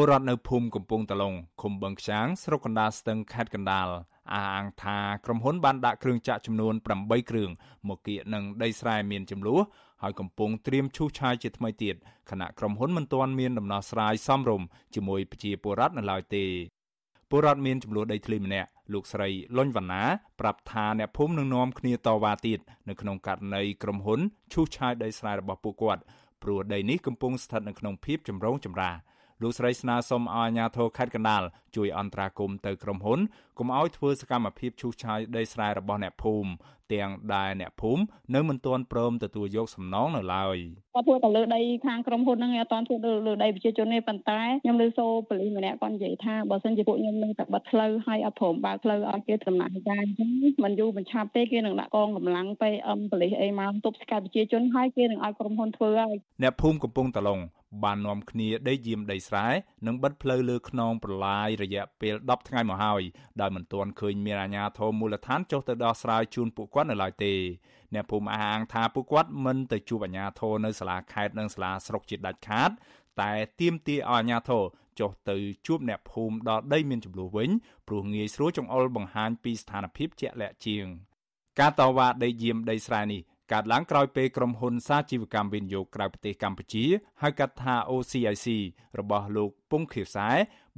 ពលរដ្ឋនៅភូមិកំពង់តឡុងឃុំបឹងខ្ចាងស្រុកកណ្ដាលស្ទឹងខេត្តកណ្ដាលអះអាងថាក្រុមហ៊ុនបានដាក់គ្រឿងចាក់ចំនួន8គ្រឿងមកគៀកនឹងដីស្រែមានចំនួនហើយកំពុងត្រៀមឈូសឆាយជាថ្មីទៀតខណៈក្រុមហ៊ុនមិនទាន់មានដំណោះស្រាយសមរម្យជាមួយប្រជាពលរដ្ឋនៅឡើយទេពលរដ្ឋមានចំនួនដីធ្លីម្នាក់លោកស្រីលុញវណ្ណាប្រាប់ថាអ្នកភូមិនឹងនាំគ្នាតវ៉ាទៀតនៅក្នុងករណីក្រុមហ៊ុនឈូសឆាយដីស្រែរបស់ពួកគាត់ព្រោះដីនេះកំពុងស្ថិតនៅក្នុងភាពចម្រូងចម្រាស លោកស្រីស្នើសុំឲ្យអាជ្ញាធរខេត្តកណ្ដាលជួយអន្តរាគមន៍ទៅក្រុមហ៊ុន កុំឲ្យធ្វើសកម្មភាពឈូសឆាយដីស្រែរបស់អ្នកភូមិទាំងដែលអ្នកភូមិនៅមិនទាន់ព្រមទទួលយកសំណងនៅឡើយគាត់ធ្វើទៅលើដីខាងក្រុមហ៊ុនហ្នឹងអត់ទាន់ធ្វើលើដីប្រជាជនទេប៉ុន្តែខ្ញុំលើសូប៉ូលីសម្នាក់គាត់និយាយថាបើសិនជាពួកខ្ញុំនឹងតែបិទផ្លូវឲ្យអត់ព្រមបើកផ្លូវឲ្យគេដំណើរការអញ្ចឹងមិនយូរមិនឆាប់ទេគេនឹងដាក់កងកម្លាំង PM ប៉ូលីសអីមកទប់ស្កាត់ប្រជាជនហើយគេនឹងឲ្យក្រុមហ៊ុនធ្វើហើយអ្នកភូមិកំពុងតឡុងបាននាំគ្នាដេកយាមដីស្រែនិងបិទផ្លូវលើខ្នងប្រឡាយរយៈពេល10ថ្ងៃមកហើយដោយមិនទាន់ឃើញមានអាជ្ញាធរមូលដ្ឋានចុះទៅដោះស្រាយជូនពួកគាត់នៅឡើយទេអ្នកភូមិអះអាងថាពួកគាត់មិនទៅជួបអាជ្ញាធរនៅសាលាខេត្តនិងសាលាស្រុកជាដាច់ខាត តែទាមទារឲ្យអាជ្ញាធរចុះទៅជួបអ្នកភូមិដល់ដីមានចំនួនវិញព្រោះងាយស្រួលចង្អុលបង្ហាញពីស្ថានភាពជាក់លាក់ជាង ការតវ៉ាដីយាមដីស្រែនេះកើតឡើងក្រោយពេលក្រុមហ៊ុនសាជីវកម្មវិនិយោគក្រៅប្រទេសកម្ពុជាហៅកាត់ថា OCIC របស់លោកពងខៀវសែ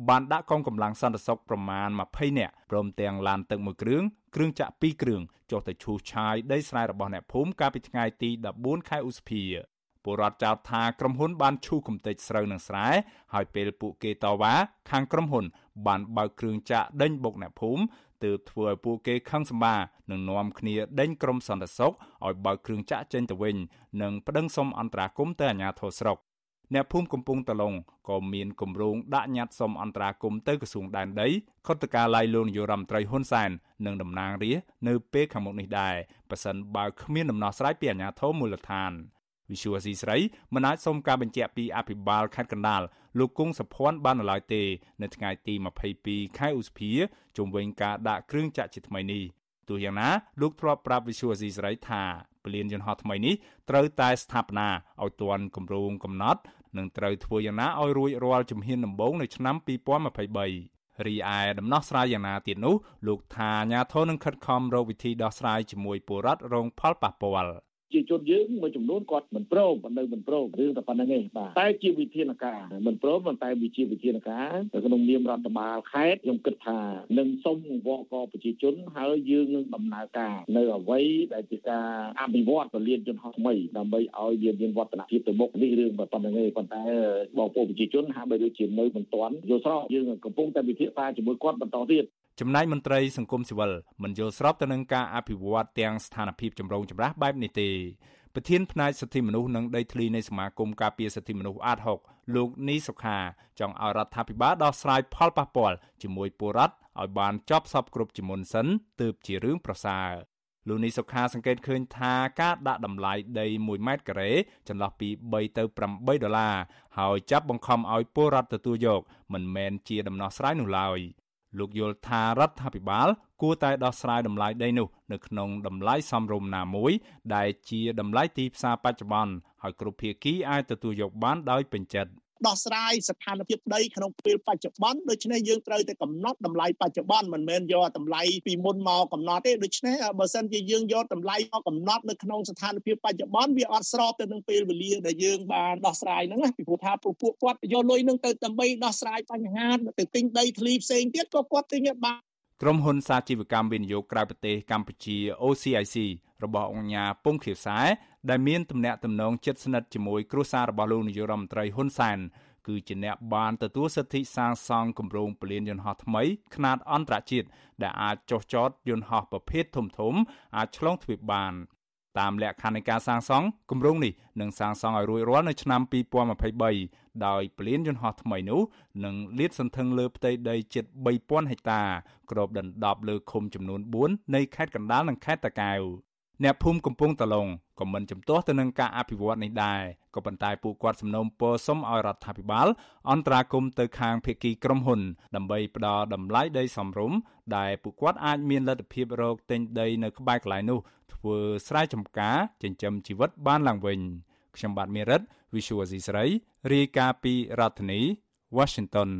បានដាក់កងកម្លាំងសន្តិសុខប្រមាណ20នាក់ព្រមទាំងឡានទឹកមួយគ្រឿងគ្រឿងចាក់2គ្រឿងចុះទៅឈូសឆាយដីស្រែរបស់អ្នកភូមិកាលពីថ្ងៃទី14ខែឧសភាពលរដ្ឋចោទថាក្រុមហ៊ុនបានឈូសកំទេចស្រូវនិងស្រែហើយពេលពួកគេតវ៉ាខាងក្រុមហ៊ុន បានបើកគ្រឿងចាក់ដេញបុកអ្នកភូមិទើបធ្វើឲ្យពួកគេខឹងសម្បានិងនាំគ្នាដេញក្រុមសន្តិសុខឲ្យបើកគ្រឿងចាក់ចេញទៅវិញនិងប្តឹងសុំអន្តរាគមន៍ទៅអាជ្ញាធរស្រុក អ្នកភូមិកំពង់តឡុងក៏មានគម្រោងដាក់ញត្តិសុំអន្តរាគមន៍ទៅក្រសួងដែនដីខុទ្ទកាល័យលោកនាយរដ្ឋមន្ត្រីហ៊ុនសែននិងតំណាងរាស្ត្រនៅពេលខាងមុខនេះដែរប៉ះសិនបើគ្មានដំណោះស្រាយពីអាជ្ញាធរមូលដ្ឋានវិសុវស៊ីស្រីមិនអាចសុំការបញ្ជាក់ពីអភិបាលខេត្តកណ្ដាលលោកគង់សុភ័ណ្ឌបាននៅឡើយទេ នៅថ្ងៃទី22ខែឧសភាជុំវិញការដាក់គ្រឿងចាក់ជាថ្មីនេះទោះយ៉ាងណាលោកធ្លាប់ប្រាប់វិសុវស៊ីស្រីថាពលានយន្តហោះថ្មីនេះត្រូវតែស្ថាបនាឲ្យទាន់គម្រោងកំណត់ និងត្រូវធ្វើយ៉ាងណាឲ្យរួចរាល់ជំហានដំបូងនៅឆ្នាំ2023រីឯដំណោះស្រាយយ៉ាងណាទៀតនោះលោកថាអាញាធននឹងខិតខំរកវិធីដោះស្រាយជាមួយពលរដ្ឋរងផលប៉ះពាល់ ជាជនយើងមួយចំនួនគាត់មិនព្រមមិននៅមិនព្រមរឿងតែប៉ុណ្្នឹងឯងបាទតែជាវិធានការមិនព្រមប៉ុន្តែវាជាវិធានការនៅក្នុងនាមរដ្ឋបាលខេត្តខ្ញុំគិតថានឹងសុំវកកប្រជាជនហើយយើងនឹងដំណើរការនៅអ្វីដែលជាការអភិវឌ្ឍពលានជនហោះថ្មីដើម្បីឲ្យវាមានវឌ្ឍនភាពទៅមុខនេះរឿងប៉ុណ្្នឹងឯងប៉ុន្តែបងប្អូនប្រជាជនហាក់បីដូចជានៅមិនទាន់យល់ស្របយើងកំពុងតែវិភាគការជាមួយគាត់បន្តទៀត ចំណែកមន្ត្រីសង្គមស៊ីវិលមិនយល់ស្របទៅនឹងការអភិវឌ្ឍទាំងស្ថានភាពចម្រូងចម្រាសបែបនេះទេប្រធានផ្នែកសិទ្ធិមនុស្សនិងដីធ្លីនៃសមាគមការពារសិទ្ធិមនុស្សអាត6លោកនីសុខាចង់ឲ្យរដ្ឋាភិបាលដោះស្រាយផលប៉ះពាល់ជាមួយពលរដ្ឋឲ្យបានចប់សពគ្រប់ជាមុនសិនទើបជារឿងប្រសើរលោកនីសុខាសង្កេតឃើញថាការដាក់តម្លៃដី1ម៉ែត្រការ៉េចន្លោះពី3ទៅ8ដុល្លារហើយចាប់បង្ខំឲ្យពលរដ្ឋទទួលយកមិនមែនជាដំណោះស្រាយនោះឡើយ លោកយល់ថារដ្ឋាភិបាល គួរតែដោះស្រាយតម្លៃដីនោះនៅក្នុងតម្លៃសមរម្យណាមួយ ដែលជាតម្លៃទីផ្សារបច្ចុប្បន្នហើយគ្រប់ភាគីអាចទទួលយកបានដោយពេញចិត្ត ដោះស្រាយស្ថានភាពដីក្នុងពេលបច្ចុប្បន្នដូច្នេះយើងត្រូវតែកំណត់តម្លៃបច្ចុប្បន្នមិនមែនយកតម្លៃពីមុនមកកំណត់ទេដូច្នេះបើសិនជាយើងយកតម្លៃមកកំណត់នៅក្នុងស្ថានភាពបច្ចុប្បន្នវាអត់ស្របទៅនឹងពេលវេលាដែលយើងបានដោះស្រាយហ្នឹងពីព្រោះថាពួកគាត់យកលុយហ្នឹងទៅដើម្បីដោះស្រាយបញ្ហាទៅទិញដីធ្លីផ្សេងទៀតក៏គាត់ទិញបាន ក្រុមហ៊ុនសាជីវកម្មវិនិយោគក្រៅប្រទេសកម្ពុជា OCIC របស់អង្គការពងខៀវសែដែលមានទំនាក់ទំនងជិតស្និទ្ធជាមួយគ្រួសាររបស់លោកនាយករដ្ឋមន្ត្រីហ៊ុនសែនគឺជាអ្នកបានទទួលសិទ្ធិសាងសង់គម្រោងពលានយន្តហោះថ្មីខ្នាតអន្តរជាតិដែលអាចចុះចតយន្តហោះប្រភេទធំធំអាចឆ្លងទ្វីបបាន តាមលក្ខខណ្ឌនៃការសាងសង់គម្រោងនេះនឹងសាងសង់ឲ្យរួចរាល់នៅឆ្នាំ2023ដោយពលានយន្តហោះថ្មីនោះនឹងលាតសន្ធឹងលើផ្ទៃដីជិត3000ហិកតាគ្របដណ្ដប់លើឃុំចំនួន4នៃខេត្តកណ្ដាលនិងខេត្តតាកែវអ្នកភូមិកំពង់តឡុងក៏មិនជំទាស់ទៅនឹងការអភិវឌ្ឍនេះដែរក៏ប៉ុន្តែពួកគាត់សំណូមពរសុំឲ្យរដ្ឋាភិបាល អន្តរាគមន៍ទៅខាងភាគីក្រុមហ៊ុន ដើម្បីផ្ដល់តម្លៃដីសមរម្យដែលពួកគាត់អាចមានលទ្ធភាពរកទិញដីនៅក្បែរកន្លែងនោះ ធ្វើស្រែចម្ការចិញ្ចឹមជីវិតបានឡើងវិញខ្ញុំបាទមេរិត Visual Asia ស្រីរាយការណ៍ពីរដ្ឋធានី Washington